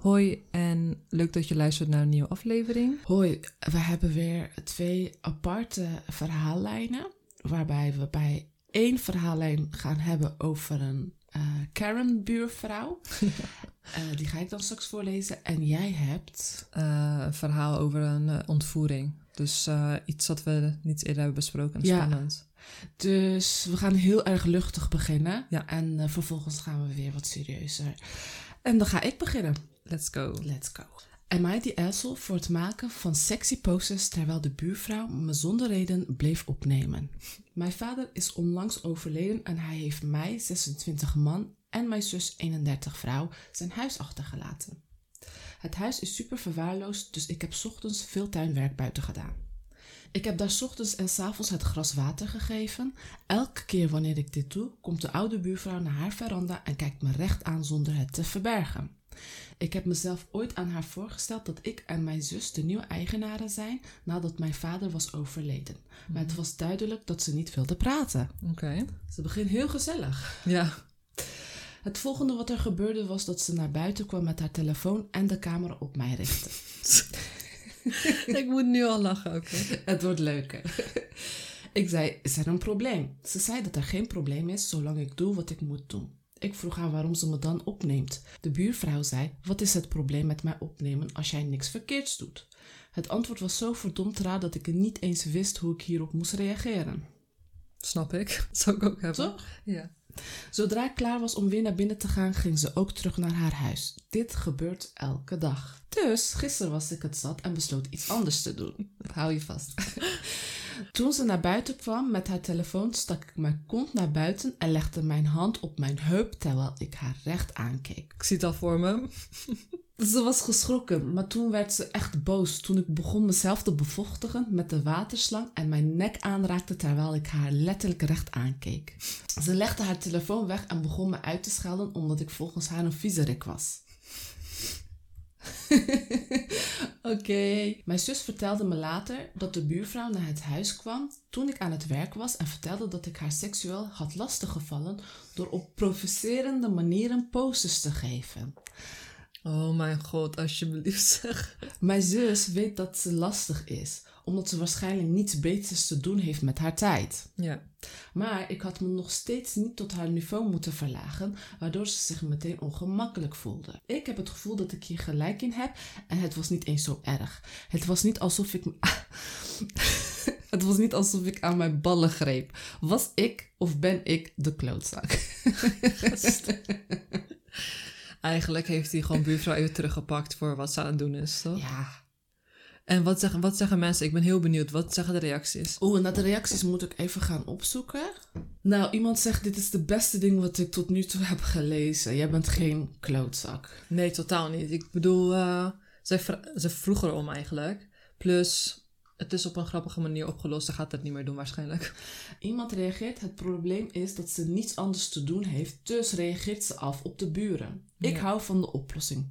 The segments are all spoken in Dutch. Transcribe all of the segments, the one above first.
Hoi en leuk dat je luistert naar een nieuwe aflevering. Hoi, we hebben weer twee aparte verhaallijnen. Waarbij we bij één verhaallijn gaan hebben over een uh, Karen-buurvrouw. uh, die ga ik dan straks voorlezen. En jij hebt. Uh, een verhaal over een ontvoering. Dus iets wat we niet eerder hebben besproken. Ja. Spannend. Dus we gaan heel erg luchtig beginnen. Ja. En vervolgens gaan we weer wat serieuzer. En dan ga ik beginnen. Let's go. Let's go. Am I the asshole voor het maken van sexy poses terwijl de buurvrouw me zonder reden bleef opnemen? Mijn vader is onlangs overleden en hij heeft mij, 26 man, en mijn zus, 31 vrouw, zijn huis achtergelaten. Het huis is super verwaarloosd, dus ik heb ochtends veel tuinwerk buiten gedaan. Ik heb daar ochtends en avonds het gras water gegeven. Elke keer wanneer ik dit doe, komt de oude buurvrouw naar haar veranda en kijkt me recht aan zonder het te verbergen. Ik heb mezelf ooit aan haar voorgesteld dat ik en mijn zus de nieuwe eigenaren zijn nadat mijn vader was overleden. Maar het was duidelijk dat ze niet wilde praten. Oké. Ze begint heel gezellig. Ja. Het volgende wat er gebeurde was dat ze naar buiten kwam met haar telefoon en de camera op mij richtte. ik moet nu al lachen, oké. Het wordt leuker. Ik zei, is er een probleem? Ze zei dat er geen probleem is zolang ik doe wat ik moet doen. Ik vroeg haar waarom ze me dan opneemt. De buurvrouw zei: Wat is het probleem met mij opnemen als jij niks verkeerds doet? Het antwoord was zo verdomd raar dat ik niet eens wist hoe ik hierop moest reageren. Snap ik. Dat zou ik ook hebben. Toch? Ja. Zodra ik klaar was om weer naar binnen te gaan, ging ze ook terug naar haar huis. Dit gebeurt elke dag. Dus gisteren was ik het zat en besloot iets anders te doen. Hou je vast. Toen ze naar buiten kwam met haar telefoon, stak ik mijn kont naar buiten en legde mijn hand op mijn heup terwijl ik haar recht aankeek. Ik zie het al voor me. Ze was geschrokken, maar toen werd ze echt boos toen ik begon mezelf te bevochtigen met de waterslang en mijn nek aanraakte terwijl ik haar letterlijk recht aankeek. Ze legde haar telefoon weg en begon me uit te schelden omdat ik volgens haar een viezerik was. Oké. Mijn zus vertelde me later dat de buurvrouw naar het huis kwam toen ik aan het werk was en vertelde dat ik haar seksueel had lastiggevallen door op provocerende manieren posters te geven. Oh mijn god, alsjeblieft zeg. Mijn zus weet dat ze lastig is, omdat ze waarschijnlijk niets beters te doen heeft met haar tijd. Ja. Maar ik had me nog steeds niet tot haar niveau moeten verlagen, waardoor ze zich meteen ongemakkelijk voelde. Ik heb het gevoel dat ik hier gelijk in heb en het was niet eens zo erg. Het was niet alsof ik. het was niet alsof ik aan mijn ballen greep. Was ik of ben ik de klootzak? Eigenlijk heeft hij gewoon buurvrouw even teruggepakt voor wat ze aan het doen is, toch? Ja. En wat zeggen, wat zeggen mensen? Ik ben heel benieuwd. Wat zeggen de reacties? Oeh, naar de reacties moet ik even gaan opzoeken. Nou, iemand zegt: Dit is de beste ding wat ik tot nu toe heb gelezen. Jij bent geen klootzak. Nee, totaal niet. Ik bedoel, uh, zij, ze vroeg erom eigenlijk. Plus, het is op een grappige manier opgelost. Ze gaat het niet meer doen waarschijnlijk. Iemand reageert, het probleem is dat ze niets anders te doen heeft, dus reageert ze af op de buren. Ik Ja. hou van de oplossing.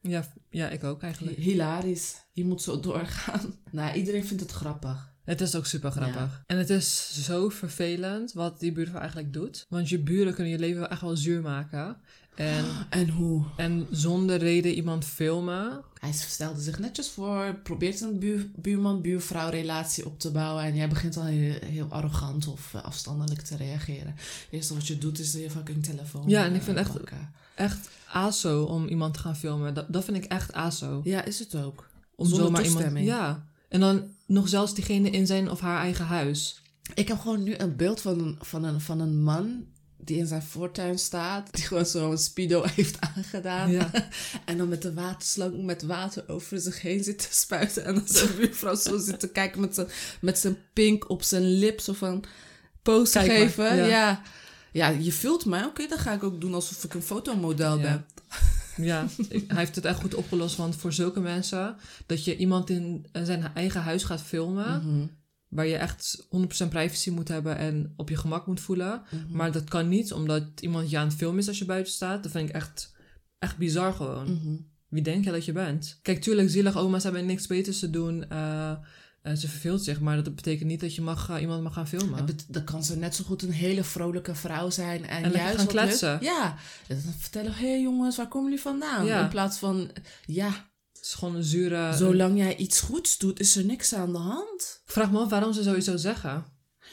Ja, ja, ik ook eigenlijk. Hilarisch. Je moet zo doorgaan. Nou, iedereen vindt het grappig. Het is ook super grappig. En het is zo vervelend wat die buurvrouw eigenlijk doet. Want je buren kunnen je leven echt wel zuur maken. En, En hoe? en zonder reden iemand filmen. Hij stelde zich netjes voor, probeert een buur, buurman-buurvrouw relatie op te bouwen en jij begint al heel, heel arrogant of eh, afstandelijk te reageren. Het eerste wat je doet is je fucking telefoon Ja, en ik eh, vind echt- pakken. Echt aso om iemand te gaan filmen. Dat, dat vind ik echt aso. Ja, is het ook. Om Zonder zomaar iemand. toestemming. Ja. En dan nog zelfs diegene in zijn of haar eigen huis. Ik heb gewoon nu een beeld van een, van een, van een man die in zijn voortuin staat, die gewoon zo'n speedo heeft aangedaan. Ja. En dan met de waterslang met water over zich heen zit te spuiten. En dan zijn buurvrouw zo zit te kijken met zijn, met zijn pink op zijn lip. Zo van, maar, geven. ja. Ja. ja. je vult mij. Oké, dan ga ik ook doen alsof ik een fotomodel Ja. ben. Ja, hij heeft het echt goed opgelost. Want voor zulke mensen, dat je iemand in zijn eigen huis gaat filmen, Mhm. Waar je echt 100% privacy moet hebben en op je gemak moet voelen. Mhm. Maar dat kan niet, omdat iemand je aan het filmen is als je buiten staat. Dat vind ik echt, echt bizar gewoon. Mhm. Wie denk je dat je bent? Kijk, tuurlijk, zielig oma's hebben niks beters te doen. eh, eh, ze verveelt zich, maar dat betekent niet dat je mag, eh, iemand mag gaan filmen. Dan kan ze net zo goed een hele vrolijke vrouw zijn. En, juist gaan kletsen. Ja, dan vertellen, hé hey jongens, waar komen jullie vandaan? Ja. In plaats van, ja, Het is gewoon een zure... zolang jij iets goeds doet, is er niks aan de hand. Ik vraag me af waarom ze sowieso zeggen.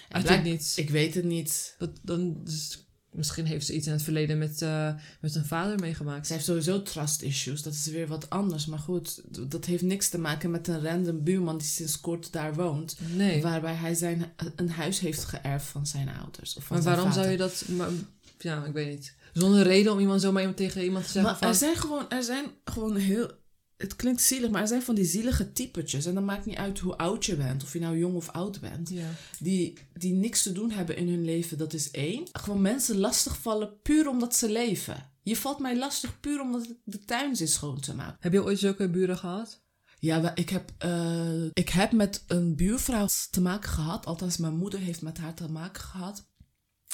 Blijk- het niets. Ik weet het niet. Dat, dan, dus, misschien heeft ze iets in het verleden met, eh, met een vader meegemaakt. Ze heeft sowieso trust issues, dat is weer wat anders. Maar goed, dat heeft niks te maken met een random buurman die sinds kort daar woont. Nee. Waarbij hij zijn, een huis heeft geërfd van zijn ouders. Of van Maar waarom vader. zou je dat... Maar, ja, ik weet niet. Zonder reden om iemand zomaar iemand tegen iemand te zeggen Maar van... er zijn gewoon, er zijn gewoon heel. Het klinkt zielig, maar er zijn van die zielige typetjes. En dan maakt niet uit hoe oud je bent, of je nou jong of oud bent. Ja. Die, die niks te doen hebben in hun leven, dat is één. Gewoon mensen lastigvallen puur omdat ze leven. Je valt mij lastig puur omdat de tuin zit schoon te maken. Heb je ooit zulke buren gehad? Ja, ik heb, eh, ik heb met een buurvrouw te maken gehad. Althans, mijn moeder heeft met haar te maken gehad.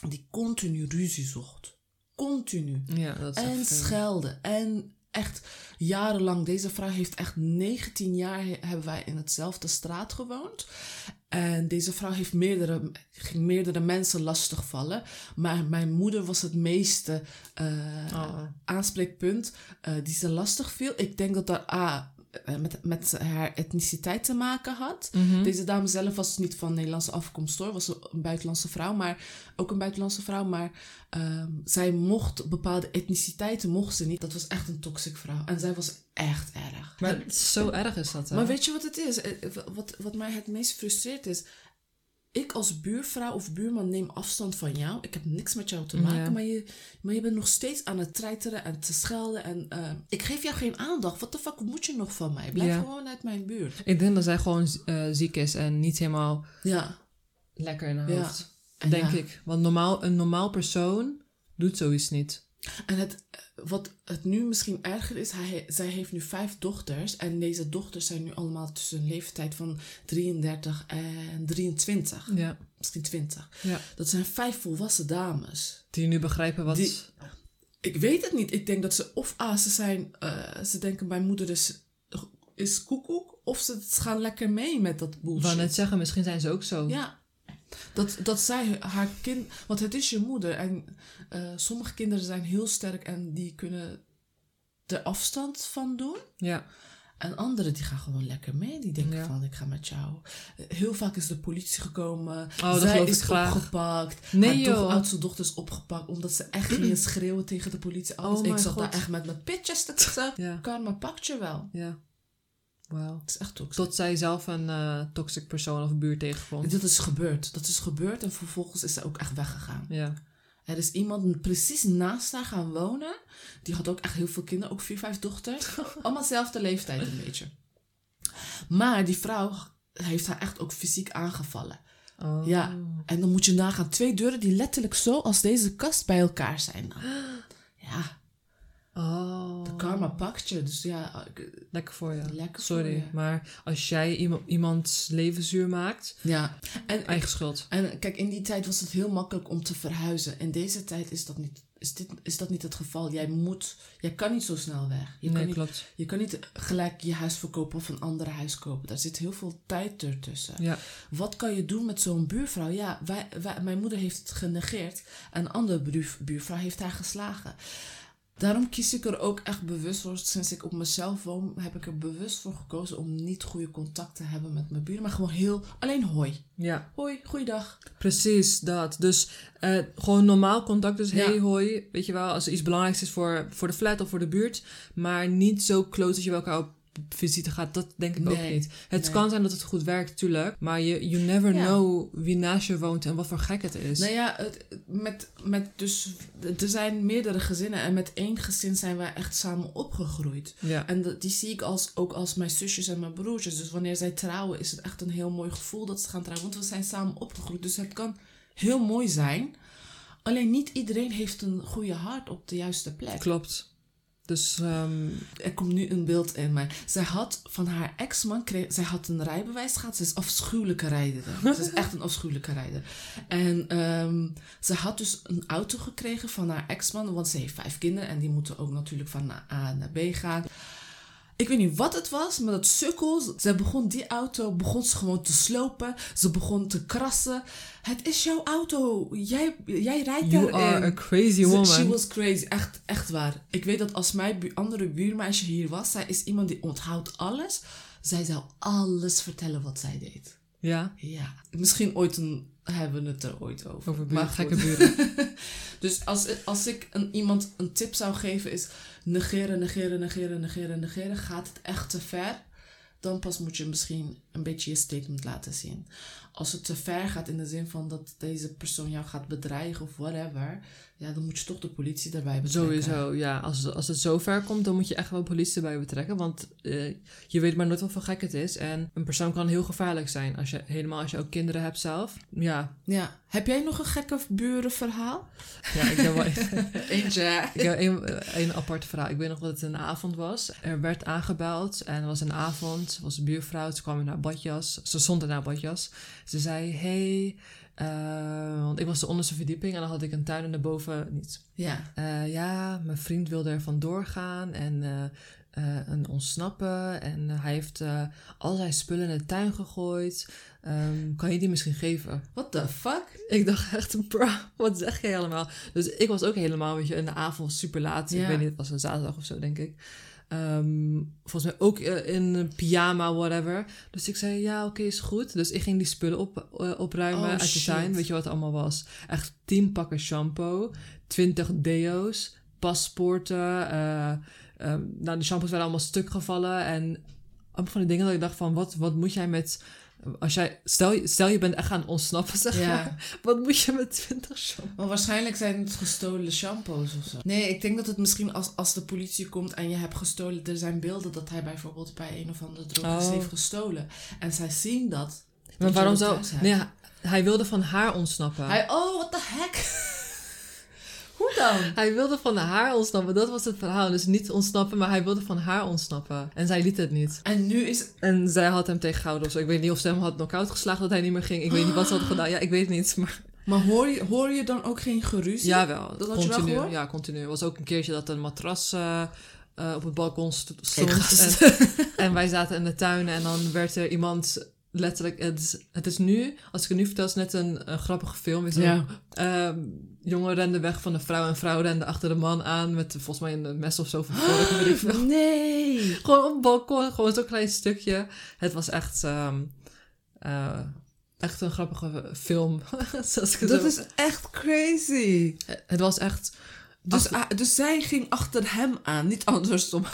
Die continu ruzie zocht. Continu. Ja, dat is En echt, schelden. En echt jarenlang. Deze vrouw heeft echt 19 jaar he- hebben wij in hetzelfde straat gewoond. En deze vrouw heeft meerdere, ging meerdere mensen lastigvallen. Maar mijn moeder was het meeste eh, Oh. aanspreekpunt eh, die ze lastig viel. Ik denk dat dat A, eh, met, met haar etniciteit te maken had. mhm. Deze dame zelf was niet van Nederlandse afkomst hoor. Was een buitenlandse vrouw, maar ook een buitenlandse vrouw. Maar ehm, zij mocht bepaalde etniciteiten mocht ze niet. Dat was echt een toxic vrouw. En zij was echt erg. Maar zo erg is dat, hè? Maar weet je wat het is? Eh, Wat, wat mij het meest frustreert is. Ik als buurvrouw of buurman neem afstand van jou. Ik heb niks met jou te maken. Ja. Maar, je, maar je bent nog steeds aan het treiteren en te schelden. En eh, ik geef jou geen aandacht. Wat de fuck moet je nog van mij? Blijf Ja. gewoon uit mijn buurt. Ik denk dat zij gewoon eh, ziek is en niet helemaal Ja. lekker in haar hoofd. En Denk ik. Want normaal, een normaal persoon doet zoiets niet. En het, wat het nu misschien erger is, hij, zij heeft nu vijf dochters. En deze dochters zijn nu allemaal tussen een leeftijd van 33 en 23. Ja. Misschien 20. ja. Dat zijn vijf volwassen dames. Die nu begrijpen wat... Die- Ik weet het niet. Ik denk dat ze of A, ze zijn, eh, ze denken mijn moeder is, is koekoek. Of ze gaan lekker mee met dat Ik bullshit. wou net zeggen, misschien zijn ze ook zo. Ja. Dat, dat zij haar kind... Want het is je moeder. En eh, sommige kinderen zijn heel sterk en die kunnen er afstand van doen. Ja. En anderen die gaan gewoon lekker mee. Die denken Ja. van, ik ga met jou. Heel vaak is de politie gekomen. Oh, Zij is graag. opgepakt. Nee, haar joh. oudste dochter is opgepakt. Omdat ze echt gingen schreeuwen tegen de politie. Alles. Oh, ik zat daar echt met mijn pitjes te. Ja. Karma pakt je wel. Ja. Wauw. Het is echt. Tot zij zelf een eh, toxic persoon of buurt tegenkomt. Dat is gebeurd. Dat is gebeurd en vervolgens is ze ook echt weggegaan. Ja. Er is iemand precies naast haar gaan wonen. Die had ook echt heel veel kinderen, ook vier, vijf dochters. Allemaal dezelfde leeftijd een beetje. Maar die vrouw heeft haar echt ook fysiek aangevallen. Oh. Ja. En dan moet je nagaan, twee deuren die letterlijk zo als deze kast bij elkaar zijn. Dan. Ja, Oh. de karma pakt je. Dus ja, ik- Lekker voor je. Lekker voor Sorry, je. maar als jij iemand, iemands leven zuur maakt, ja. En, eigen schuld. en kijk, in die tijd was het heel makkelijk om te verhuizen. In deze tijd is dat niet, is dit, is dat niet het geval. Jij moet, jij kan niet zo snel weg. Je kan nee, niet klopt. Je kan niet gelijk je huis verkopen of een ander huis kopen. Daar zit heel veel tijd ertussen. Ja. Wat kan je doen met zo'n buurvrouw? Ja, wij, wij- mijn moeder heeft het genegeerd. En een andere buur- buurvrouw heeft haar geslagen. Daarom kies ik er ook echt bewust voor. Sinds ik op mezelf woon, heb ik er bewust voor gekozen om niet goede contact te hebben met mijn buren. Maar gewoon heel, alleen hoi. ja, Hoi, goeiedag. precies dat. Dus eh, gewoon normaal contact. Dus Ja. hey, hoi. Weet je wel, als er iets belangrijks is voor, voor de flat of voor de buurt. Maar niet zo close dat je bij elkaar op visite gaat. Dat denk ik ook niet. Het nee. kan zijn dat het goed werkt, tuurlijk. Maar je you never Ja. know wie naast je woont en wat voor gek het is. Nou ja, het, met, met dus, er zijn meerdere gezinnen. En met één gezin zijn wij echt samen opgegroeid. Ja. En dat- die zie ik als, ook als mijn zusjes en mijn broertjes. Dus wanneer zij trouwen, is het echt een heel mooi gevoel dat ze gaan trouwen. Want we zijn samen opgegroeid. Dus het kan heel mooi zijn. Alleen niet iedereen heeft een goede hart op de juiste plek. Klopt. Dus ehm, Er komt nu een beeld in mij. Zij had van haar ex-man, kreeg, zij had een rijbewijs gehad. Ze is afschuwelijke rijder. Ze is echt een afschuwelijke rijder. En ehm, ze had dus een auto gekregen van haar ex-man, want ze heeft vijf kinderen en die moeten ook natuurlijk van A naar B gaan. Ik weet niet wat het was, maar dat sukkel, ze begon die auto, begon ze gewoon te slopen. Ze begon te krassen. Het is jouw auto. Jij, jij rijdt You daarin. are a crazy woman. She was crazy. Echt, echt waar. Ik weet dat als mijn bu- andere buurmeisje hier was, zij is iemand die onthoudt alles. Zij zou alles vertellen wat zij deed. Ja, Ja. Misschien ooit een, hebben we het er ooit over. over buren, Maar gekke buren. Dus als, als ik een, iemand een tip zou geven is negeren, negeren, negeren, negeren, negeren. Gaat het echt te ver? Dan pas moet je misschien een beetje je statement laten zien. Als het te ver gaat in de zin van dat deze persoon jou gaat bedreigen of whatever. Ja, dan moet je toch de politie erbij betrekken. Sowieso, ja. Als, als het zo ver komt, dan moet je echt wel politie erbij betrekken. Want eh, je weet maar nooit wat voor gek het is. En een persoon kan heel gevaarlijk zijn. Als je, helemaal als je ook kinderen hebt zelf. Ja, Ja. Heb jij nog een gekke burenverhaal? ja ik heb wel Eentje. Ik heb een, een apart verhaal. Ik weet nog dat het een avond was. Er werd aangebeld en het was een avond. Het was een buurvrouw. Ze kwam in haar badjas. Ze stond in haar badjas. Ze zei, hey... eh, want ik was de onderste verdieping en dan had ik een tuin en daarboven niet. Ja. Eh, ja, mijn vriend wilde er vandoor gaan en, eh, en ontsnappen. En hij heeft al zijn spullen in de tuin gegooid. Ehm, kan je die misschien geven? What the fuck? Ik dacht echt, bro, wat zeg jij allemaal? Dus ik was ook helemaal, weet je, in de avond super laat. Ja. Ik weet niet, het was een zaterdag of zo, denk ik. Ehm, volgens mij ook eh, in een pyjama, whatever. Dus ik zei, ja, oké, is goed. Dus ik ging die spullen op, eh, opruimen Oh, uit de tuin. Weet je wat het allemaal was? Echt tien pakken shampoo, twintig deo's, paspoorten. eh, ehm, nou, de shampoos waren allemaal stuk gevallen. En allemaal van die dingen dat ik dacht van, wat, wat moet jij met... Als jij, stel, je- stel je bent echt gaan ontsnappen, zeg Ja. maar. Wat moet je met 20 shampoo? Maar waarschijnlijk zijn het gestolen shampoos of zo. Nee, ik denk dat het misschien als, als de politie komt en je hebt gestolen... Er zijn beelden dat hij bijvoorbeeld bij een of andere drogist Oh. heeft gestolen. En zij zien dat. Maar waarom zou... Nee, hij- wilde van haar ontsnappen. Hij... Hij, oh, what the heck? Dan? wilde van haar ontsnappen, dat was het verhaal. Dus niet ontsnappen, maar hij wilde van haar ontsnappen. En zij liet het niet. En nu is... En zij had hem tegengehouden of zo. Ik weet niet of ze hem had knock-out geslagen dat hij niet meer ging. Ik weet niet wat ze had gedaan. Ja, ik weet niet. Maar Maar hoor je, hoor je dan ook geen geruzie? jawel, Dat je continu. gehoord? Ja, continu. Er was ook een keertje dat een matras eh, eh, op het balkon st- stond. En wij zaten in de tuin en dan werd er iemand... Letterlijk, het is, het is nu, als ik het nu vertel, is net een, een grappige film. Is Ja. Ehm, jongen rende weg van de vrouw en vrouw rende achter de man aan met volgens mij een mes of zo van voren. veel. Nee. Gewoon op het balkon, gewoon zo'n klein stukje. Het was echt, ehm, eh, echt een grappige film. Zoals ik het Dat zo- is echt crazy. Het was echt... Dus, dus zij ging achter hem aan, niet andersom.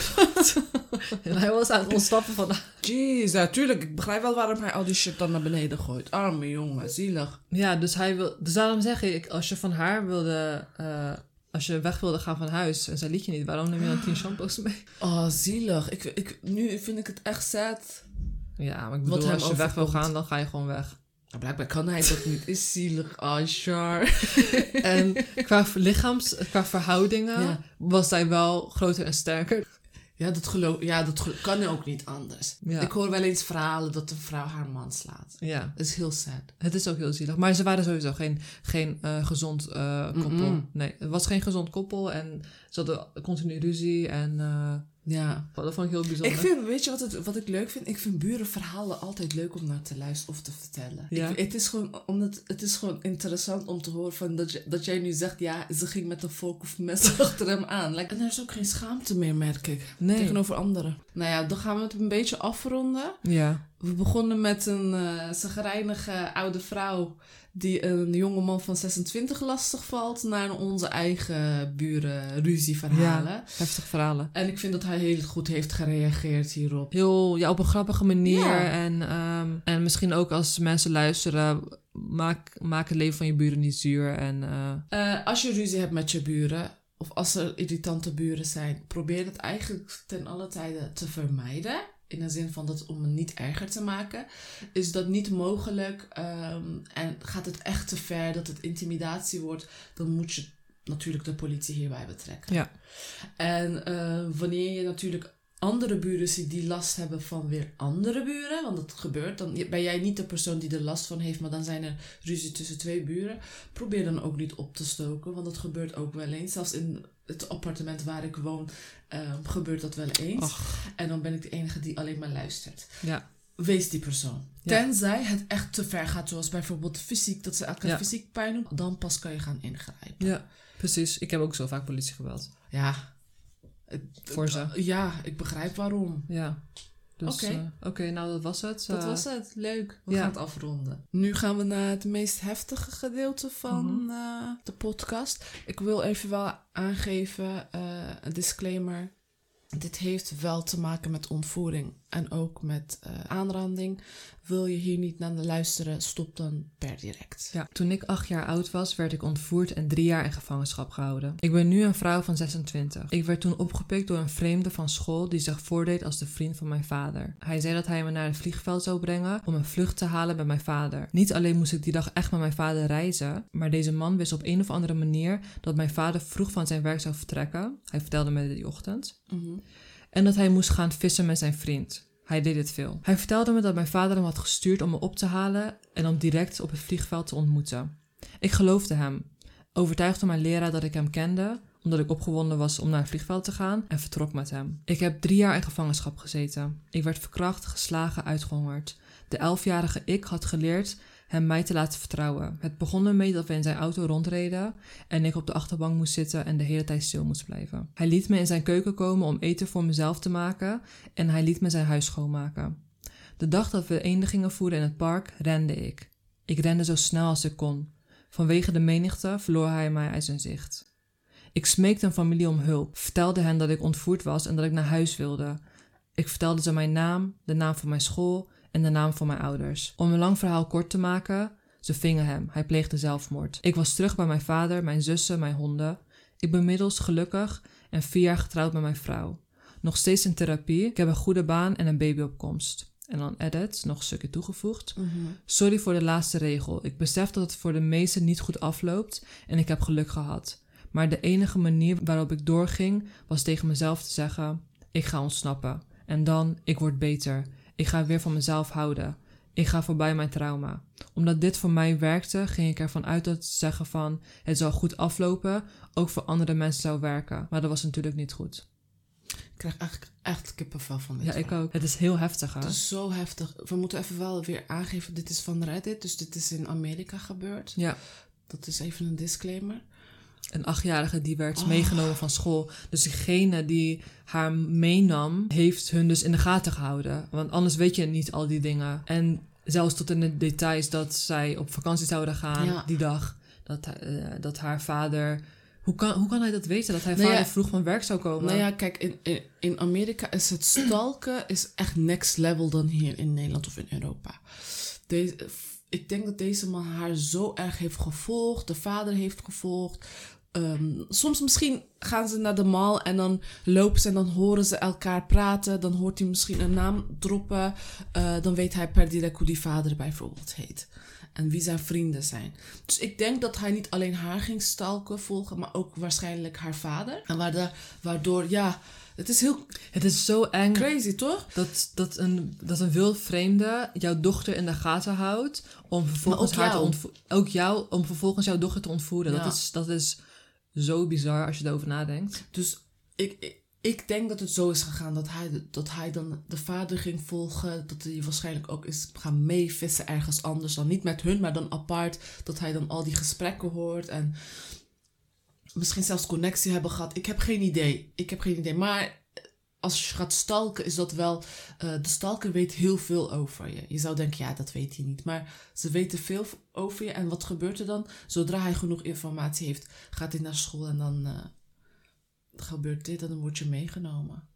En hij was aan het ontsnappen van... Jeez, natuurlijk. Ik begrijp wel waarom hij al die shit dan naar beneden gooit. Arme jongen, zielig. Ja, dus hij wil... Dus daarom zeg ik, als je van haar wilde... eh, als je weg wilde gaan van huis en zij liet je niet, waarom neem je dan tien shampoos mee? Oh, zielig. Ik, ik, nu vind ik het echt sad. Ja, maar ik bedoel, als je weg wil gaan, dan ga je gewoon weg. Maar blijkbaar kan hij dat niet. Is zielig. Char. En qua lichaams, qua verhoudingen Ja. was zij wel groter en sterker. Ja, dat, geloof, ja, dat kan ook niet anders. Ja. Ik hoor wel eens verhalen dat een vrouw haar man slaat. Ja, Dat is heel sad. het is ook heel zielig. Maar ze waren sowieso geen, geen eh, gezond eh, koppel. Nee, het was geen gezond koppel en ze hadden continu ruzie en eh, Ja. dat vond ik heel bijzonder. Ik vind, weet je wat, het, wat ik leuk vind? Ik vind burenverhalen altijd leuk om naar te luisteren of te vertellen. Ja. Ik, het, is gewoon, omdat, het is gewoon interessant om te horen van dat, je, dat jij nu zegt, ja, ze ging met een vork of mes achter hem aan. Like, en er is ook geen schaamte meer, merk ik. Nee. Tegenover anderen. Nou ja, dan gaan we het een beetje afronden. Ja, We begonnen met een zagrijnige oude vrouw die een jongeman van 26 lastig valt naar onze eigen buren ruzieverhalen. ja, heftig verhalen. En ik vind dat hij heel goed heeft gereageerd hierop. Heel, ja, op een grappige manier. Ja. En, ehm, en misschien ook als mensen luisteren, maak, maak het leven van je buren niet zuur. En eh, Eh, als je ruzie hebt met je buren, of als er irritante buren zijn, probeer het eigenlijk ten alle tijden te vermijden. In de zin van dat om het niet erger te maken. Is dat niet mogelijk ehm, en gaat het echt te ver dat het intimidatie wordt, dan moet je natuurlijk de politie hierbij betrekken. Ja. En eh, wanneer je natuurlijk andere buren ziet die last hebben van weer andere buren, want dat gebeurt, dan ben jij niet de persoon die er last van heeft, maar dan zijn er ruzie tussen twee buren. Probeer dan ook niet op te stoken, want dat gebeurt ook wel eens. Zelfs in het appartement waar ik woon ehm, gebeurt dat wel eens. Och, En dan ben ik de enige die alleen maar luistert. ja. Wees die persoon. Ja. Tenzij het echt te ver gaat, zoals bijvoorbeeld fysiek, dat ze elkaar Ja. fysiek pijn doen, dan pas kan je gaan ingrijpen. ja, precies. Ik heb ook zo vaak politie gebeld. Ja. Voor ze. Ja, ik begrijp waarom. Ja. Dus, Oké. eh, Oké, nou dat was het. Dat Eh, was het. Leuk. We ja. gaan het afronden. Nu gaan we naar het meest heftige gedeelte van Mhm. eh, de podcast. Ik wil even wel aangeven, een disclaimer. Dit heeft wel te maken met ontvoering en ook met eh, aanranding. Wil je hier niet naar luisteren, stop dan per direct. Ja, toen ik acht jaar oud was, werd ik ontvoerd en drie jaar in gevangenschap gehouden. Ik ben nu een vrouw van 26. Ik werd toen opgepikt door een vreemde van school die zich voordeed als de vriend van mijn vader. Hij zei dat hij me naar het vliegveld zou brengen om een vlucht te halen bij mijn vader. Niet alleen moest ik die dag echt met mijn vader reizen, maar deze man wist op een of andere manier dat mijn vader vroeg van zijn werk zou vertrekken. Hij vertelde me die ochtend. Mhm. En dat hij moest gaan vissen met zijn vriend. Hij deed dit veel. Hij vertelde me dat mijn vader hem had gestuurd om me op te halen en om direct op het vliegveld te ontmoeten. Ik geloofde hem, overtuigde mijn leraar dat ik hem kende, omdat ik opgewonden was om naar het vliegveld te gaan en vertrok met hem. Ik heb drie jaar in gevangenschap gezeten. Ik werd verkracht, geslagen, uitgehongerd. De elfjarige ik had geleerd hem mij te laten vertrouwen. Het begon ermee dat we in zijn auto rondreden en ik op de achterbank moest zitten en de hele tijd stil moest blijven. Hij liet me in zijn keuken komen om eten voor mezelf te maken en hij liet me zijn huis schoonmaken. De dag dat we eenden gingen voeren in het park, rende ik. Ik rende zo snel als ik kon. Vanwege de menigte verloor hij mij uit zijn zicht. Ik smeekte een familie om hulp, vertelde hen dat ik ontvoerd was en dat ik naar huis wilde. Ik vertelde ze mijn naam, de naam van mijn school en de naam van mijn ouders. Om een lang verhaal kort te maken, ze vingen hem. Hij pleegde zelfmoord. Ik was terug bij mijn vader, mijn zussen, mijn honden. Ik ben inmiddels gelukkig en vier jaar getrouwd met mijn vrouw. Nog steeds in therapie. Ik heb een goede baan en een babyopkomst. En dan edit, nog een stukje toegevoegd. Mhm. Sorry voor de laatste regel. Ik besef dat het voor de meesten niet goed afloopt en ik heb geluk gehad. Maar de enige manier waarop ik doorging was tegen mezelf te zeggen: ik ga ontsnappen. En dan, ik word beter. Ik ga weer van mezelf houden. Ik ga voorbij mijn trauma. Omdat dit voor mij werkte, ging ik ervan uit dat zeggen van het zal goed aflopen ook voor andere mensen zou werken. Maar dat was natuurlijk niet goed. Ik krijg eigenlijk echt kippenvel van dit Ja, ik ook. Het is heel heftig, hè? Het is zo heftig. We moeten even wel weer aangeven, dit is van Reddit, dus dit is in Amerika gebeurd. Ja. Dat is even een disclaimer. Een achtjarige die werd Oh. meegenomen van school. Dus degene die haar meenam, heeft hun dus in de gaten gehouden. Want anders weet je niet al die dingen. En zelfs tot in de details dat zij op vakantie zouden gaan Ja. die dag. Dat, eh, dat haar vader... Hoe kan, hoe kan hij dat weten? Dat hij Nou ja, vader vroeg van werk zou komen? Nou ja, kijk, in, in, in Amerika is het stalken is echt next level dan hier in Nederland of in Europa. Deze, ik denk dat deze man haar zo erg heeft gevolgd, de vader heeft gevolgd. Ehm, soms misschien gaan ze naar de mall en dan lopen ze en dan horen ze elkaar praten. Dan hoort hij misschien een naam droppen. Eh, dan weet hij per direct hoe die vader bijvoorbeeld heet. En wie zijn vrienden zijn. Dus ik denk dat hij niet alleen haar ging stalken, volgen, maar ook waarschijnlijk haar vader. En waardoor ja, het is heel Het is zo eng crazy, toch? dat, dat, een, dat een jouw dochter in de gaten houdt. Om vervolgens haar te jou. ontvo- Ook jou, om vervolgens jouw dochter te ontvoeren. Ja. Dat, is, dat is zo bizar als je erover nadenkt. Dus ik, ik, ik denk dat het zo is gegaan dat hij, dat hij dan de vader ging volgen. Dat hij waarschijnlijk ook is gaan meevissen ergens anders. Dan niet met hun, maar dan apart. Dat hij dan al die gesprekken hoort. En misschien zelfs connectie hebben gehad. Ik heb geen idee. Ik heb geen idee. Maar als je gaat stalken, is dat wel. eh, de stalker weet heel veel over je. Je zou denken, ja, dat weet hij niet. Maar ze weten veel over je. En wat gebeurt er dan? Zodra hij genoeg informatie heeft, gaat hij naar school en dan. eh, gebeurt dit en dan word je meegenomen.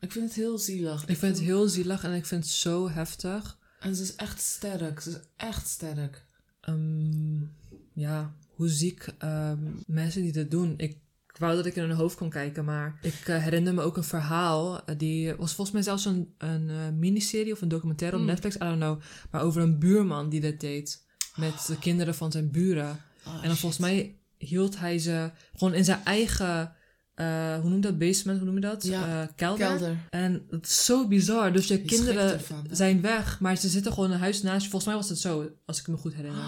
Ik vind het heel zielig. Ik vind het heel zielig en ik vind het zo heftig. En ze is echt sterk. Ze is echt sterk. Ehm, ja, hoe ziek ehm, mensen die dit doen. Ik, ik wou dat ik in hun hoofd kon kijken, maar ik eh, herinner me ook een verhaal. eh, die was volgens mij zelfs een, een eh, miniserie of een documentaire op Mm. Netflix, I don't know. Maar over een buurman die dit deed. Met de kinderen van zijn buren. Oh, En dan volgens mij hield hij ze gewoon in zijn eigen, hoe noem je dat, basement, hoe noem je dat? Ja, kelder. Kelder. En het is zo bizar. Dus je kinderen ervan, zijn weg, maar ze zitten gewoon in een huis naast je. Volgens mij was het zo, als ik me goed herinner.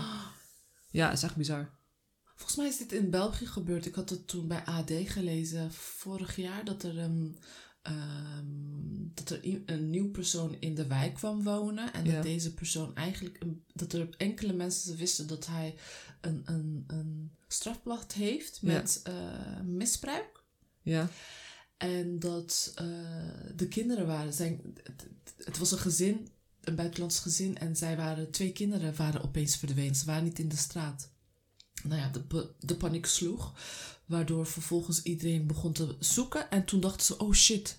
Ja, het is echt bizar. Volgens mij is dit in België gebeurd. Ik had het toen bij AD gelezen vorig jaar dat er een, ehm, dat er een nieuw persoon in de wijk kwam wonen. En Ja. dat deze persoon eigenlijk, dat er enkele mensen wisten dat hij een, een, een strafblad heeft Ja. met eh, misbruik. Ja. En dat eh, de kinderen waren, zijn, het, het was een gezin, een buitenlands gezin. En zij waren, twee kinderen waren opeens verdwenen. Ze waren niet in de straat. Nou ja, de, de paniek sloeg. Waardoor vervolgens iedereen begon te zoeken. En toen dachten ze, oh shit,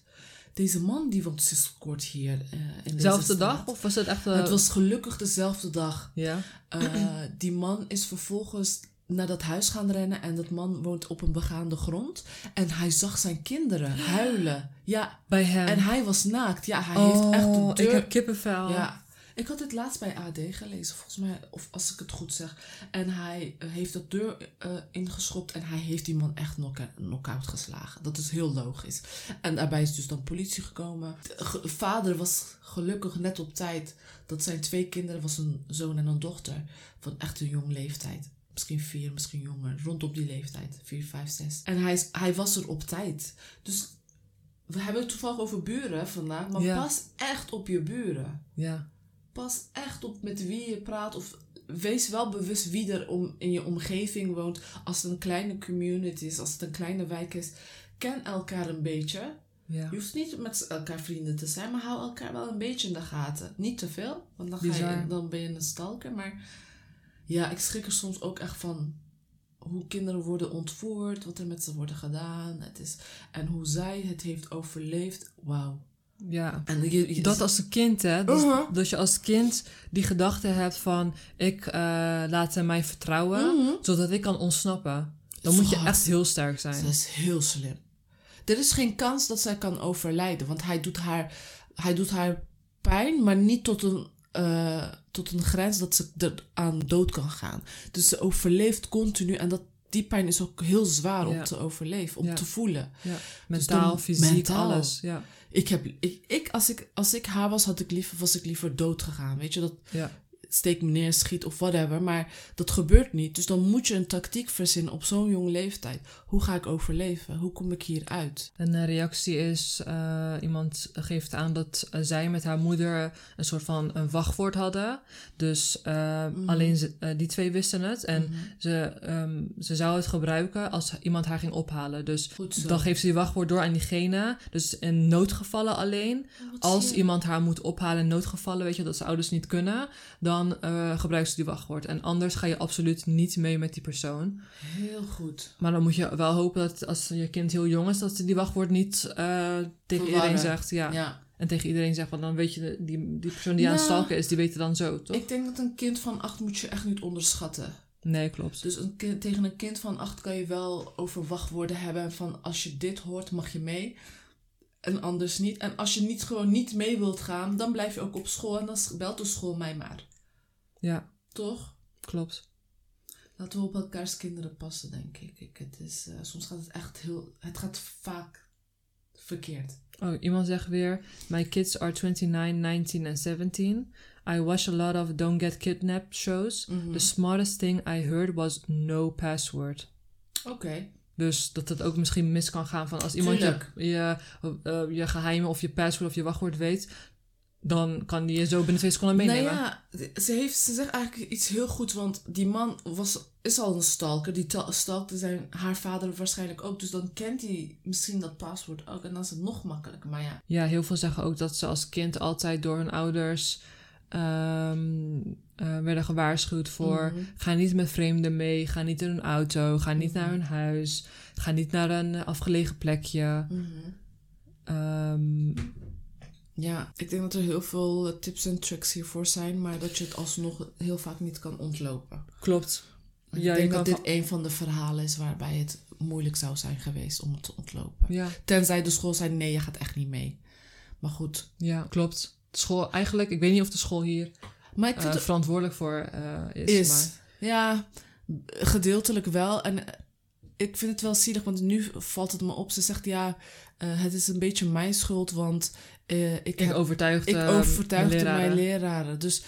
deze man die woont sinds kort hier. eh, in straat. dag? Of was het echt... eh, Het was gelukkig dezelfde dag. Ja. Eh, die man is vervolgens naar dat huis gaan rennen en dat man woont op een begaande grond. En hij zag zijn kinderen huilen. Ja, Bij hem. en hij was naakt. Ja, hij heeft echt de Oh, deur... ik heb kippenvel. Ja, ik had het laatst bij AD gelezen, volgens mij, of als ik het goed zeg. En hij eh, heeft de deur eh, ingeschopt en hij heeft die man echt knock- knock-out geslagen. Dat is heel logisch. En daarbij is dus dan politie gekomen. De vader was gelukkig net op tijd dat zijn twee kinderen, was een zoon en een dochter, van echt een jong leeftijd. Misschien vier, misschien jonger, rondom die leeftijd. Vier, vijf, zes. En hij, is- hij was er op tijd. Dus we hebben het toevallig over buren vandaag, maar Ja. pas echt op je buren Ja. Pas echt op met wie je praat. Of wees wel bewust wie er om, in je omgeving woont. Als het een kleine community is, als het een kleine wijk is. Ken elkaar een beetje. Ja. Je hoeft niet met elkaar vrienden te zijn, maar hou elkaar wel een beetje in de gaten. Niet te veel, want dan, ga je, dan ben je een stalker. Maar ja, ik schrik er soms ook echt van hoe kinderen worden ontvoerd, wat er met ze wordt gedaan. Het is, en hoe zij het heeft overleefd. Wauw. Ja. En je, je- Dat als een kind, hè. Dus, dat je als kind die gedachte hebt van... Ik eh, laat hem mij vertrouwen, Mhm. zodat ik kan ontsnappen. Dan moet je echt heel sterk zijn. Dat is heel slim. Er is geen kans dat zij kan overlijden, want hij doet haar, hij doet haar pijn, maar niet tot een, eh, tot een grens dat ze er aan dood kan gaan. Dus ze overleeft continu en dat, die pijn is ook heel zwaar om te overleven, om te voelen. Ja. Mentaal, fysiek, mentaal. alles. Ja. Ik heb, ik, ik, als, ik, als ik haar was, had ik liever, was ik liever dood gegaan. Weet je, dat Ja. Steek me neer, schiet of whatever. Maar dat gebeurt niet. Dus dan moet je een tactiek verzinnen op zo'n jonge leeftijd. Hoe ga ik overleven? Hoe kom ik hier uit? Een eh, reactie is, eh, iemand geeft aan dat eh, zij met haar moeder een soort van een wachtwoord hadden. Dus eh, alleen ze, die twee wisten het. En Mhm. ze, ehm, ze zou het gebruiken als iemand haar ging ophalen. Dus dan geeft ze die wachtwoord door aan diegene. Dus in noodgevallen alleen. Als iemand haar moet ophalen in noodgevallen, weet je, dat ze ouders niet kunnen, dan gebruikt ze die wachtwoord. En anders ga je absoluut niet mee met die persoon. Heel goed. Maar dan moet je wel hopen dat als je kind heel jong is, dat ze die wachtwoord niet eh, tegen Verwarren. iedereen zegt. Ja. Ja. En tegen iedereen zegt, want dan weet je, die, die persoon die aan het Nou, stalken is, die weet het dan zo, toch? Ik denk dat een kind van acht moet je echt niet onderschatten. Nee, klopt. Dus een kind, tegen een kind van acht kan je wel over wachtwoorden hebben. Van als je dit hoort, mag je mee. En anders niet. En als je niet gewoon niet mee wilt gaan, dan blijf je ook op school. En dan belt de school mij maar. Ja, Toch? klopt. Laten we op elkaars kinderen passen, denk ik. ik het is, eh, soms gaat het echt heel... Het gaat vaak verkeerd. Oh, iemand zegt weer, my kids are 29, 19 en 17. I watch a lot of Don't Get Kidnapped shows. Mhm. The smartest thing I heard was no password. Oké. Dus dat het ook misschien mis kan gaan van als iemand je, Tuurlijk. je, eh, je geheimen of je password of je wachtwoord weet, dan kan die je zo binnen twee seconden Nou meenemen. ja, ze, heeft, ze zegt eigenlijk iets heel goed. Want die man was, is al een stalker. Die ta- stalkte zijn, haar vader waarschijnlijk ook. Dus dan kent hij misschien dat paswoord ook. En dan is het nog makkelijker. Maar ja, Ja, heel veel zeggen ook dat ze als kind altijd door hun ouders ehm, eh, werden gewaarschuwd voor... Mhm. ga niet met vreemden mee, ga niet in hun auto, ga niet Mhm. naar hun huis... ga niet naar een afgelegen plekje. Ehm, ja, ik denk dat er heel veel eh, tips en tricks hiervoor zijn. Maar dat je het alsnog heel vaak niet kan ontlopen. klopt. Ja, ik denk dat dit van- een van de verhalen is waarbij het moeilijk zou zijn geweest om het te ontlopen. Ja, Tenzij de school zei, nee, je gaat echt niet mee. Maar goed. ja, klopt. De school, eigenlijk, ik weet niet of de school hier Maar ik eh, vind het verantwoordelijk voor eh, is. is. Maar, Ja, gedeeltelijk wel. En ik vind het wel zielig, want nu valt het me op. Ze zegt ja, eh, het is een beetje mijn schuld, want eh, ik, ik heb, overtuigde, ik overtuigde mijn mijn leraren. Dus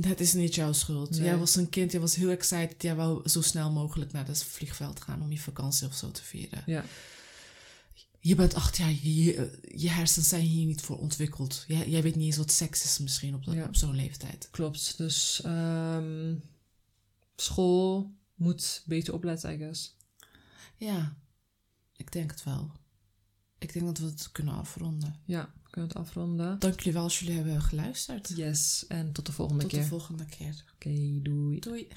het is niet jouw schuld. Nee. Jij was een kind, jij was heel excited. Jij wou zo snel mogelijk naar het vliegveld gaan om je vakantie of zo te vieren. Ja. Je bent acht jaar, je, je, hersens zijn hier niet voor ontwikkeld. Jij, jij weet niet eens wat seks is misschien op, Ja. op zo'n leeftijd. Klopt. Dus ehm, school moet beter opletten, I guess. Ja, ik denk het wel. Ik denk dat we het kunnen afronden. Ja, we kunnen het afronden. Dank jullie wel als jullie hebben geluisterd. Yes, en tot de volgende Tot keer. de volgende keer. Oké, doei. Doei.